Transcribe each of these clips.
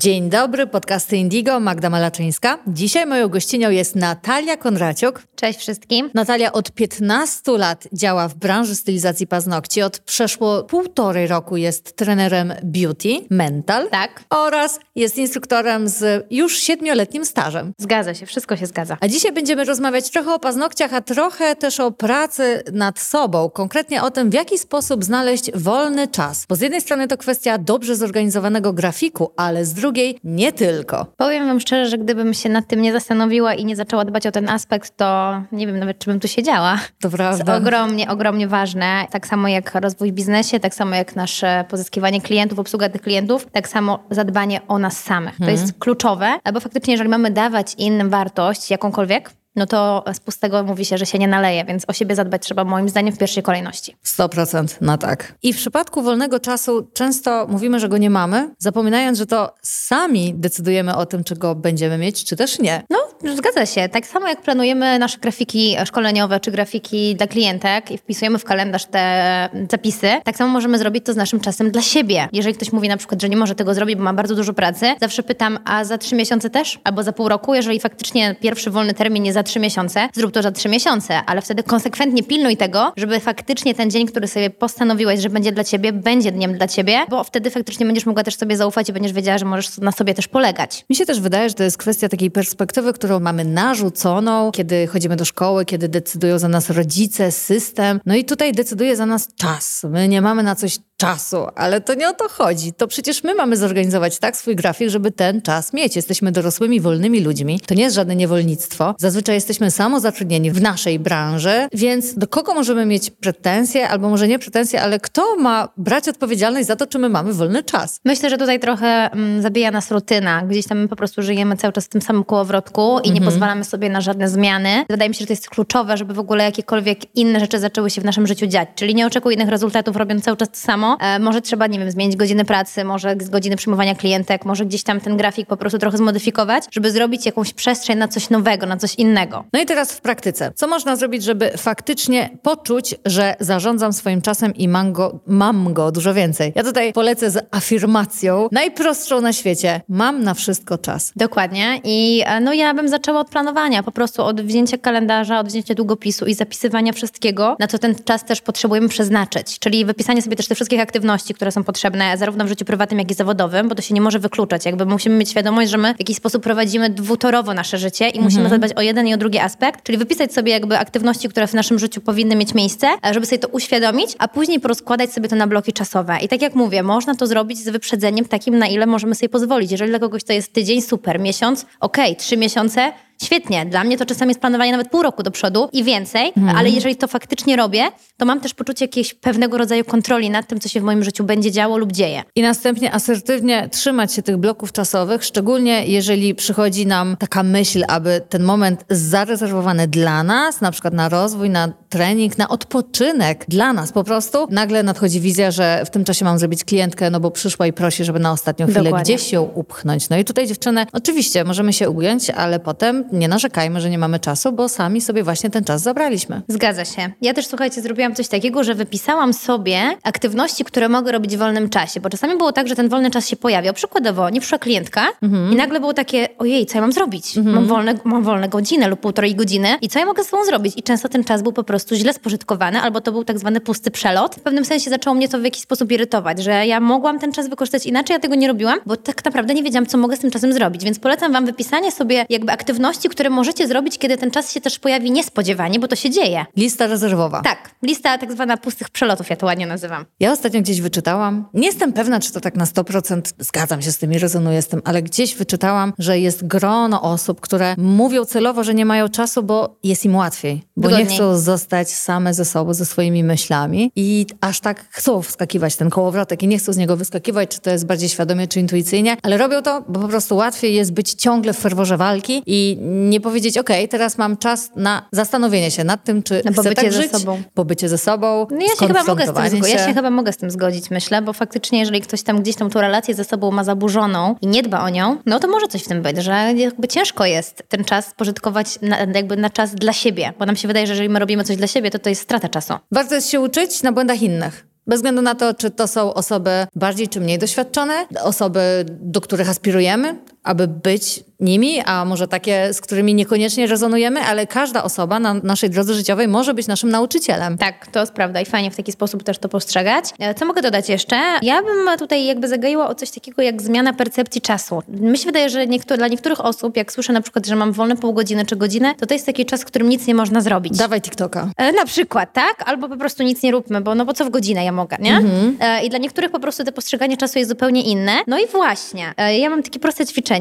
Dzień dobry, podcasty Indigo, Magda Malaczyńska. Dzisiaj moją gościnią jest Natalia Konraciuk. Cześć wszystkim. Natalia od 15 lat działa w branży stylizacji paznokci. Od przeszło półtorej roku jest trenerem beauty, mental. Tak. Oraz jest instruktorem z już siedmioletnim stażem. Zgadza się, wszystko się zgadza. A dzisiaj będziemy rozmawiać trochę o paznokciach, a trochę też o pracy nad sobą. Konkretnie o tym, w jaki sposób znaleźć wolny czas. Bo z jednej strony to kwestia dobrze zorganizowanego grafiku, ale z drugiej nie tylko. Powiem wam szczerze, że gdybym się nad tym nie zastanowiła i nie zaczęła dbać o ten aspekt, to nie wiem nawet, czy bym tu siedziała. To To prawda. jest ogromnie, ogromnie ważne. Tak samo jak rozwój w biznesie, tak samo jak nasze pozyskiwanie klientów, obsługa tych klientów, tak samo zadbanie o nas samych. To jest kluczowe, bo faktycznie, jeżeli mamy dawać innym wartość, jakąkolwiek, no to z pustego mówi się, że się nie naleje, więc o siebie zadbać trzeba moim zdaniem w pierwszej kolejności. 100% na tak. I w przypadku wolnego czasu często mówimy, że go nie mamy, zapominając, że to sami decydujemy o tym, czy go będziemy mieć, czy też nie. No, zgadza się. Tak samo jak planujemy nasze grafiki szkoleniowe czy grafiki dla klientek i wpisujemy w kalendarz te zapisy, tak samo możemy zrobić to z naszym czasem dla siebie. Jeżeli ktoś mówi na przykład, że nie może tego zrobić, bo ma bardzo dużo pracy, zawsze pytam, a za trzy miesiące też? Albo za pół roku? Jeżeli faktycznie pierwszy wolny termin jest za trzy miesiące, zrób to za trzy miesiące, ale wtedy konsekwentnie pilnuj tego, żeby faktycznie ten dzień, który sobie postanowiłeś, że będzie dla ciebie, będzie dniem dla ciebie, bo wtedy faktycznie będziesz mogła też sobie zaufać i będziesz wiedziała, że możesz na sobie też polegać. Mi się też wydaje, że to jest kwestia takiej perspektywy, którą mamy narzuconą, kiedy chodzimy do szkoły, kiedy decydują za nas rodzice, system. No i tutaj decyduje za nas czas. My nie mamy na coś czasu, ale to nie o to chodzi. To przecież my mamy zorganizować tak swój grafik, żeby ten czas mieć. Jesteśmy dorosłymi, wolnymi ludźmi. To nie jest żadne niewolnictwo. Zazwyczaj jesteśmy samozatrudnieni w naszej branży, więc do kogo możemy mieć pretensje, albo może nie pretensje, ale kto ma brać odpowiedzialność za to, czy my mamy wolny czas? Myślę, że tutaj trochę mm, zabija nas rutyna. Gdzieś tam my po prostu żyjemy cały czas w tym samym kołowrotku i nie pozwalamy sobie na żadne zmiany. Wydaje mi się, że to jest kluczowe, żeby w ogóle jakiekolwiek inne rzeczy zaczęły się w naszym życiu dziać. Czyli nie oczekuj innych rezultatów, robiąc cały czas to samo. E, może trzeba, nie wiem, zmienić godziny pracy, może z godziny przyjmowania klientek, może gdzieś tam ten grafik po prostu trochę zmodyfikować, żeby zrobić jakąś przestrzeń na coś nowego, na coś innego. No i teraz w praktyce. Co można zrobić, żeby faktycznie poczuć, że zarządzam swoim czasem i mam go, mam go dużo więcej? Ja tutaj polecę z afirmacją, najprostszą na świecie. Mam na wszystko czas. Dokładnie. I e, no ja bym zaczęła od planowania, po prostu od wzięcia kalendarza, od wzięcia długopisu i zapisywania wszystkiego, na co ten czas też potrzebujemy przeznaczyć. Czyli wypisanie sobie też tych wszystkich aktywności, które są potrzebne zarówno w życiu prywatnym, jak i zawodowym, bo to się nie może wykluczać. Jakby musimy mieć świadomość, że my w jakiś sposób prowadzimy dwutorowo nasze życie i musimy zadbać o jeden i o drugi aspekt, czyli wypisać sobie jakby aktywności, które w naszym życiu powinny mieć miejsce, e, żeby sobie to uświadomić, a później porozkładać sobie to na bloki czasowe. I tak jak mówię, można to zrobić z wyprzedzeniem takim, na ile możemy sobie pozwolić. Jeżeli dla kogoś to jest tydzień, super, miesiąc, okej, trzy miesiące, Świetnie. Dla mnie to czasami jest planowanie nawet pół roku do przodu i więcej, ale jeżeli to faktycznie robię, to mam też poczucie jakiejś pewnego rodzaju kontroli nad tym, co się w moim życiu będzie działo lub dzieje. I następnie asertywnie trzymać się tych bloków czasowych, szczególnie jeżeli przychodzi nam taka myśl, aby ten moment zarezerwowany dla nas, na przykład na rozwój, na trening, na odpoczynek dla nas po prostu, nagle nadchodzi wizja, że w tym czasie mam zrobić klientkę, no bo przyszła i prosi, żeby na ostatnią chwilę Dokładnie. gdzieś ją upchnąć. No i tutaj dziewczyny, oczywiście możemy się ugiąć, ale potem nie narzekajmy, że nie mamy czasu, bo sami sobie właśnie ten czas zabraliśmy. Zgadza się. Ja też, słuchajcie, zrobiłam coś takiego, że wypisałam sobie aktywności, które mogę robić w wolnym czasie, bo czasami było tak, że ten wolny czas się pojawiał. Przykładowo, nie przyszła klientka i nagle było takie, ojej, co ja mam zrobić? Mam, wolne, mam wolne godzinę lub półtorej godziny i co ja mogę z sobą zrobić? I często ten czas był po prostu źle spożytkowany, albo to był tak zwany pusty przelot. W pewnym sensie zaczęło mnie to w jakiś sposób irytować, że ja mogłam ten czas wykorzystać inaczej, ja tego nie robiłam, bo tak naprawdę nie wiedziałam, co mogę z tym czasem zrobić. Więc polecam wam wypisanie sobie jakby aktywności, które możecie zrobić, kiedy ten czas się też pojawi niespodziewanie, bo to się dzieje. Lista rezerwowa. Tak, lista tak zwana pustych przelotów, ja to ładnie nazywam. Ja ostatnio gdzieś wyczytałam, nie jestem pewna, czy to tak na 100% zgadzam się z tym i rezonuję z tym, ale gdzieś wyczytałam, że jest grono osób, które mówią celowo, że nie mają czasu, bo jest im łatwiej, bo nie Wygodniej. chcą zostać same ze sobą, ze swoimi myślami i aż tak chcą wskakiwać ten kołowrotek i nie chcą z niego wyskakiwać, czy to jest bardziej świadomie, czy intuicyjnie, ale robią to, bo po prostu łatwiej jest być ciągle w ferworze walki i nie powiedzieć, ok, teraz mam czas na zastanowienie się nad tym, czy Na chcę pobycie tak ze żyć, sobą. pobycie ze sobą, No ja się, chyba mogę z tym skonfrontowanie zgo- ja się. się chyba mogę z tym zgodzić, myślę, bo faktycznie jeżeli ktoś tam gdzieś tam tą relację ze sobą ma zaburzoną i nie dba o nią, no to może coś w tym być, że jakby ciężko jest ten czas spożytkować na, jakby na czas dla siebie, bo nam się wydaje, że jeżeli my robimy coś dla siebie, to to jest strata czasu. Warto jest się uczyć na błędach innych. Bez względu na to, czy to są osoby bardziej czy mniej doświadczone, osoby, do których aspirujemy, aby być nimi, a może takie, z którymi niekoniecznie rezonujemy, ale każda osoba na naszej drodze życiowej może być naszym nauczycielem. Tak, to jest prawda i fajnie w taki sposób też to postrzegać. E, Co mogę dodać jeszcze? Ja bym tutaj jakby zagaiła o coś takiego jak zmiana percepcji czasu. Mi się wydaje, że niektóre, dla niektórych osób, jak słyszę na przykład, że mam wolne pół godziny czy godzinę, to to jest taki czas, w którym nic nie można zrobić. Dawaj TikToka. E, Na przykład, tak? Albo po prostu nic nie róbmy, bo no bo co w godzinę ja mogę, nie? E, I dla niektórych po prostu to postrzeganie czasu jest zupełnie inne. No i właśnie, e, ja mam takie proste ćwiczenie.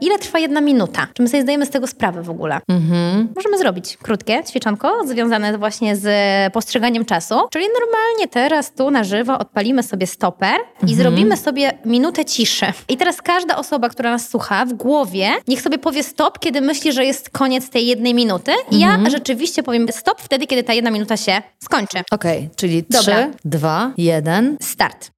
Ile trwa jedna minuta? Czy my sobie zdajemy z tego sprawę w ogóle? Możemy zrobić krótkie ćwiczonko związane właśnie z postrzeganiem czasu. Czyli normalnie teraz tu na żywo odpalimy sobie stoper i zrobimy sobie minutę ciszy. I teraz każda osoba, która nas słucha w głowie, niech sobie powie stop, kiedy myśli, że jest koniec tej jednej minuty. I ja rzeczywiście powiem stop wtedy, kiedy ta jedna minuta się skończy. Okej, czyli Dobra. trzy, dwa, jeden. Start.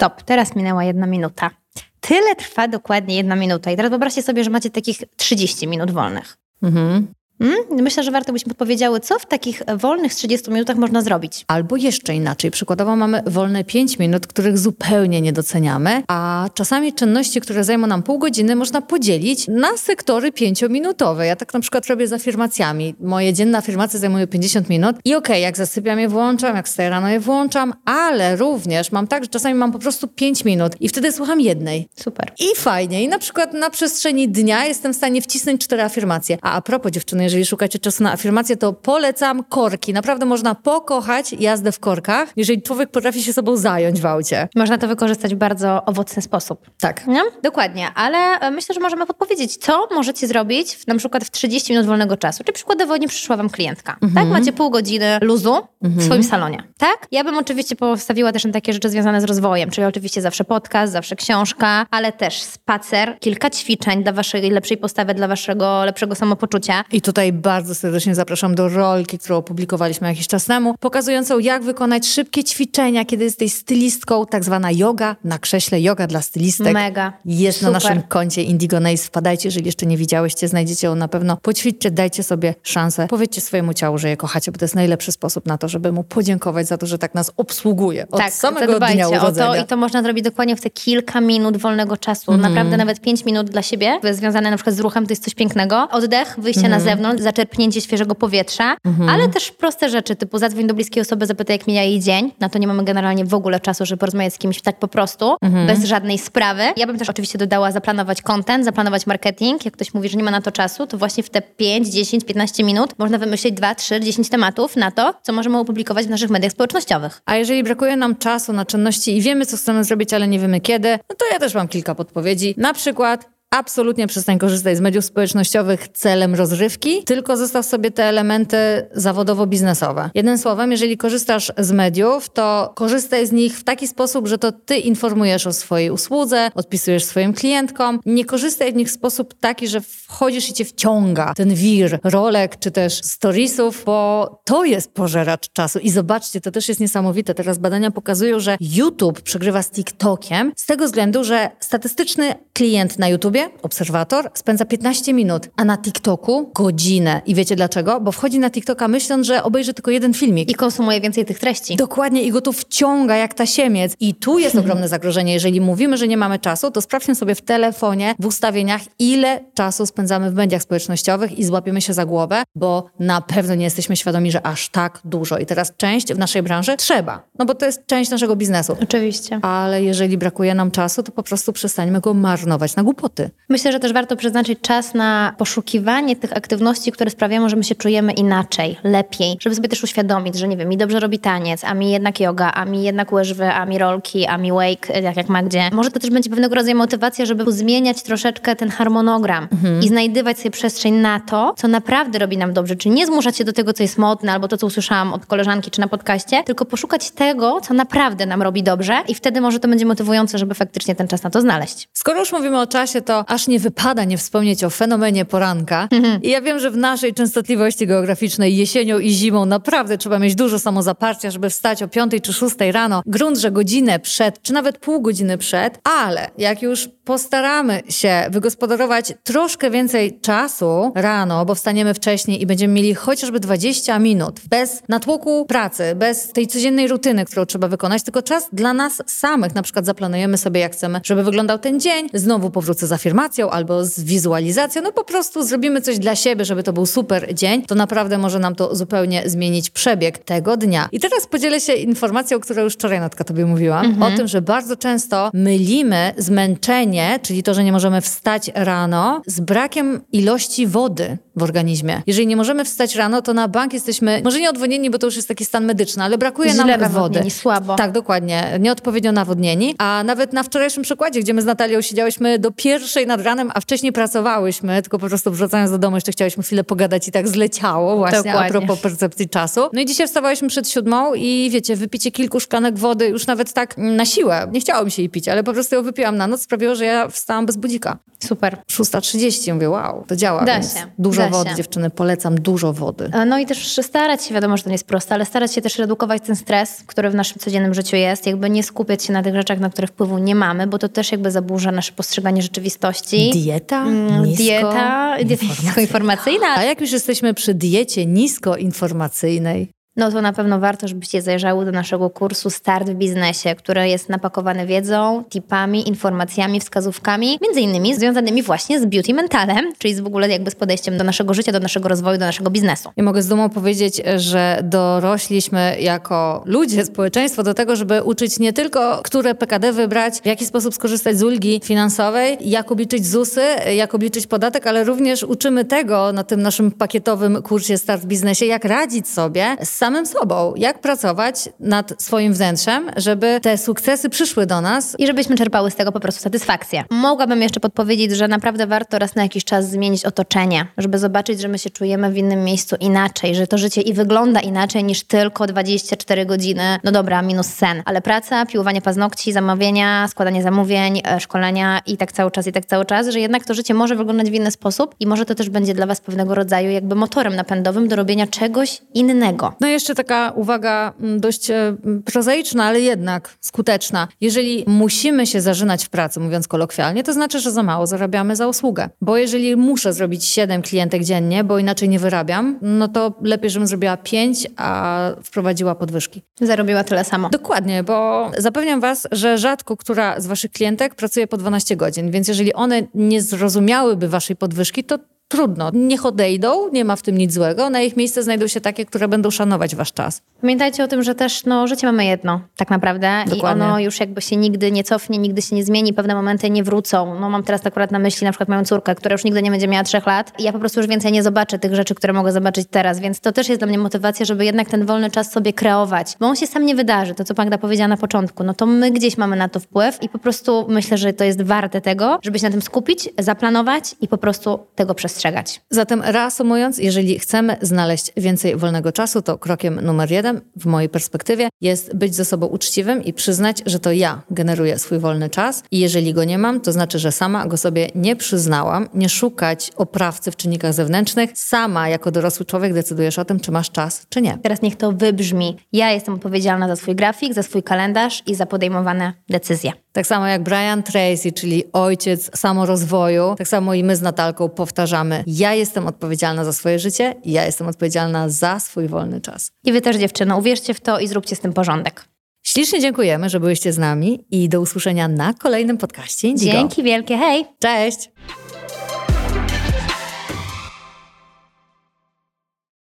Stop. Teraz minęła jedna minuta. Tyle trwa dokładnie jedna minuta. I teraz wyobraźcie sobie, że macie takich 30 minut wolnych. Mhm. Mm? Myślę, że warto byśmy podpowiedziały, co w takich wolnych 30 minutach można zrobić. Albo jeszcze inaczej. Przykładowo mamy wolne 5 minut, których zupełnie nie doceniamy, a czasami czynności, które zajmą nam pół godziny, można podzielić na sektory pięciominutowe. Ja tak na przykład robię z afirmacjami. Moje dzienne afirmacje zajmują 50 minut i okej, jak zasypiam je włączam, jak wstaję rano je włączam, ale również mam tak, że czasami mam po prostu 5 minut i wtedy słucham jednej. Super. I fajnie. I na przykład na przestrzeni dnia jestem w stanie wcisnąć cztery afirmacje. A a propos dziewczyny, jeżeli szukacie czasu na afirmacje, to polecam korki. Naprawdę można pokochać jazdę w korkach, jeżeli człowiek potrafi się sobą zająć w aucie. Można to wykorzystać w bardzo owocny sposób. Tak. No, dokładnie, ale e, myślę, że możemy podpowiedzieć, co możecie zrobić w, na przykład w 30 minut wolnego czasu. Czy przykładowo nie przyszła wam klientka, tak? Macie pół godziny luzu w swoim salonie, tak? Ja bym oczywiście postawiła też na takie rzeczy związane z rozwojem, czyli oczywiście zawsze podcast, zawsze książka, ale też spacer, kilka ćwiczeń dla waszej lepszej postawy, dla waszego lepszego samopoczucia. I tutaj bardzo serdecznie zapraszam do rolki, którą opublikowaliśmy jakiś czas temu, pokazującą jak wykonać szybkie ćwiczenia, kiedy jesteś stylistką, tak zwana yoga na krześle, yoga dla stylistek. Mega. Jest na Super. naszym koncie Indigo Nails. Wpadajcie, jeżeli jeszcze nie widziałyście, znajdziecie ją na pewno. Poćwiczcie, dajcie sobie szansę. Powiedzcie swojemu ciału, że je kochacie, bo to jest najlepszy sposób na to, żeby mu podziękować za to, że tak nas obsługuje od tak, samego dnia o urodzenia. to i to można zrobić dokładnie w te kilka minut wolnego czasu. Mhm. Naprawdę nawet pięć minut dla siebie, związane na przykład z ruchem, to jest coś pięknego. Oddech, wyjście Mhm. na zewnątrz, zaczerpnięcie świeżego powietrza, ale też proste rzeczy, typu zadzwoń do bliskiej osoby, zapytaj jak mija jej dzień. Na to nie mamy generalnie w ogóle czasu, żeby porozmawiać z kimś tak po prostu, Mhm. bez żadnej sprawy. Ja bym też oczywiście dodała zaplanować content, zaplanować marketing. Jak ktoś mówi, że nie ma na to czasu, to właśnie w te 5, 10, 15 minut można wymyślić 2, 3, 10 tematów na to, co możemy opublikować w naszych mediach społecznościowych. A jeżeli brakuje nam czasu na czynności i wiemy, co chcemy zrobić, ale nie wiemy kiedy, no to ja też mam kilka podpowiedzi. Na przykład absolutnie przestań korzystać z mediów społecznościowych celem rozrywki, tylko zostaw sobie te elementy zawodowo-biznesowe. Jednym słowem, jeżeli korzystasz z mediów, to korzystaj z nich w taki sposób, że to ty informujesz o swojej usłudze, odpisujesz swoim klientkom. Nie korzystaj w nich w sposób taki, że wchodzisz i cię wciąga ten wir rolek czy też storiesów, bo to jest pożeracz czasu. I zobaczcie, to też jest niesamowite. Teraz badania pokazują, że YouTube przegrywa z TikTokiem z tego względu, że statystyczny klient na YouTubie YouTubie obserwator spędza 15 minut, a na TikToku godzinę. I wiecie dlaczego? Bo wchodzi na TikToka myśląc, że obejrzy tylko jeden filmik. I konsumuje więcej tych treści. Dokładnie, i go to wciąga jak tasiemiec. I tu jest ogromne zagrożenie. Jeżeli mówimy, że nie mamy czasu, to sprawdźmy sobie w telefonie, w ustawieniach, ile czasu spędzamy w mediach społecznościowych i złapiemy się za głowę, bo na pewno nie jesteśmy świadomi, że aż tak dużo. I teraz część w naszej branży trzeba, no bo to jest część naszego biznesu. Oczywiście. Ale jeżeli brakuje nam czasu, to po prostu przestańmy go marnować na głupoty. Myślę, że też warto przeznaczyć czas na poszukiwanie tych aktywności, które sprawiają, że my się czujemy inaczej, lepiej, żeby sobie też uświadomić, że nie wiem, mi dobrze robi taniec, a mi jednak yoga, a mi jednak łyżwy, a mi rolki, a mi wake, tak jak Magdzie. Może to też będzie pewnego rodzaju motywacja, żeby zmieniać troszeczkę ten harmonogram i znajdywać sobie przestrzeń na to, co naprawdę robi nam dobrze. Czyli nie zmuszać się do tego, co jest modne, albo to, co usłyszałam od koleżanki czy na podcaście, tylko poszukać tego, co naprawdę nam robi dobrze i wtedy może to będzie motywujące, żeby faktycznie ten czas na to znaleźć. Skoro już mówimy o czasie, to aż nie wypada nie wspomnieć o fenomenie poranka. I ja wiem, że w naszej częstotliwości geograficznej jesienią i zimą naprawdę trzeba mieć dużo samozaparcia, żeby wstać o 5 czy 6 rano. Grunt, że godzinę przed, czy nawet pół godziny przed, ale jak już postaramy się wygospodarować troszkę więcej czasu rano, bo wstaniemy wcześniej i będziemy mieli chociażby 20 minut bez natłoku pracy, bez tej codziennej rutyny, którą trzeba wykonać, tylko czas dla nas samych. Na przykład zaplanujemy sobie, jak chcemy, żeby wyglądał ten dzień. Znowu powrócę z afirmacją albo z wizualizacją. No po prostu zrobimy coś dla siebie, żeby to był super dzień. To naprawdę może nam to zupełnie zmienić przebieg tego dnia. I teraz podzielę się informacją, którą już wczoraj Natka tobie mówiłam, o tym, że bardzo często mylimy zmęczenie, czyli to, że nie możemy wstać rano, z brakiem ilości wody w organizmie. Jeżeli nie możemy wstać rano, to na bank jesteśmy, może nie odwodnieni, bo to już jest taki stan medyczny, ale brakuje Źle nam wody. słabo. Tak, dokładnie. Nieodpowiednio nawodnieni. A nawet na wczorajszym przykładzie, gdzie my z Natalią siedziałyśmy do pierwszej nad ranem, a wcześniej pracowałyśmy, tylko po prostu wracając do domu jeszcze chciałyśmy chwilę pogadać i tak zleciało właśnie Dokładnie. a propos percepcji czasu. No i dzisiaj wstawałyśmy przed siódmą i wiecie, wypicie kilku szklanek wody już nawet tak na siłę. Nie chciało mi się jej pić, ale po prostu ją wypiłam na noc, sprawiło, że ja wstałam bez budzika. Super. 6.30, mówię, wow, to działa, Da się, dużo da wody, się. dziewczyny, polecam dużo wody. No i też starać się, wiadomo, że to nie jest proste, ale starać się też redukować ten stres, który w naszym codziennym życiu jest, jakby nie skupiać się na tych rzeczach, na które wpływu nie mamy, bo to też jakby zaburza nasze postrzeganie rzeczywistości. Dieta, Mm, nisko, Dieta, dieta niskoinformacyjna. A jak już jesteśmy przy diecie niskoinformacyjnej, No to na pewno warto, żebyście zajrzały do naszego kursu Start w biznesie, który jest napakowany wiedzą, tipami, informacjami, wskazówkami, między innymi związanymi właśnie z beauty mentalem, czyli z w ogóle jakby z podejściem do naszego życia, do naszego rozwoju, do naszego biznesu. I mogę z dumą powiedzieć, że dorośliśmy jako ludzie, społeczeństwo do tego, żeby uczyć nie tylko, które PKD wybrać, w jaki sposób skorzystać z ulgi finansowej, jak obliczyć ZUSy, jak obliczyć podatek, ale również uczymy tego na tym naszym pakietowym kursie Start w biznesie, jak radzić sobie z samym sobą, jak pracować nad swoim wnętrzem, żeby te sukcesy przyszły do nas I żebyśmy czerpały z tego po prostu satysfakcję. Mogłabym jeszcze podpowiedzieć, że naprawdę warto raz na jakiś czas zmienić otoczenie, żeby zobaczyć, że my się czujemy w innym miejscu inaczej, że to życie i wygląda inaczej niż tylko 24 godziny, no dobra, minus sen, ale praca, piłowanie paznokci, zamawienia, składanie zamówień, e, szkolenia i tak cały czas, i tak cały czas, że jednak to życie może wyglądać w inny sposób i może to też będzie dla was pewnego rodzaju jakby motorem napędowym do robienia czegoś innego. No jeszcze taka uwaga mm, dość e, m, prozaiczna, ale jednak skuteczna. Jeżeli musimy się zażynać w pracy, mówiąc kolokwialnie, to znaczy, że za mało zarabiamy za usługę. Bo jeżeli muszę zrobić 7 klientek dziennie, bo inaczej nie wyrabiam, no to lepiej, żebym zrobiła 5, a wprowadziła podwyżki. Zarobiła tyle samo. Dokładnie, bo zapewniam was, że rzadko która z waszych klientek pracuje po 12 godzin, więc jeżeli one nie zrozumiałyby waszej podwyżki, to trudno. Niech odejdą, nie ma w tym nic złego. Na ich miejsce znajdą się takie, które będą szanować wasz czas. Pamiętajcie o tym, że też no, życie mamy jedno, tak naprawdę. Dokładnie. I ono już jakby się nigdy nie cofnie, nigdy się nie zmieni, pewne momenty nie wrócą. No mam teraz akurat na myśli na przykład moją córkę, która już nigdy nie będzie miała trzech lat i ja po prostu już więcej nie zobaczę tych rzeczy, które mogę zobaczyć teraz, więc to też jest dla mnie motywacja, żeby jednak ten wolny czas sobie kreować, bo on się sam nie wydarzy, to co Magda powiedziała na początku, no to my gdzieś mamy na to wpływ i po prostu myślę, że to jest warte tego, żeby się na tym skupić, zaplanować i po prostu tego przestrzegać. Zatem reasumując, jeżeli chcemy znaleźć więcej wolnego czasu, to krokiem numer jeden w mojej perspektywie jest być ze sobą uczciwym i przyznać, że to ja generuję swój wolny czas i jeżeli go nie mam, to znaczy, że sama go sobie nie przyznałam, nie szukać oprawcy w czynnikach zewnętrznych. Sama jako dorosły człowiek decydujesz o tym, czy masz czas, czy nie. Teraz niech to wybrzmi. Ja jestem odpowiedzialna za swój grafik, za swój kalendarz i za podejmowane decyzje. Tak samo jak Brian Tracy, czyli ojciec samorozwoju, tak samo i my z Natalką powtarzamy: Ja jestem odpowiedzialna za swoje życie, ja jestem odpowiedzialna za swój wolny czas. I wy też, dziewczyny, uwierzcie w to i zróbcie z tym porządek. Ślicznie dziękujemy, że byliście z nami i do usłyszenia na kolejnym podcaście Indigo. Dzięki wielkie, hej! Cześć!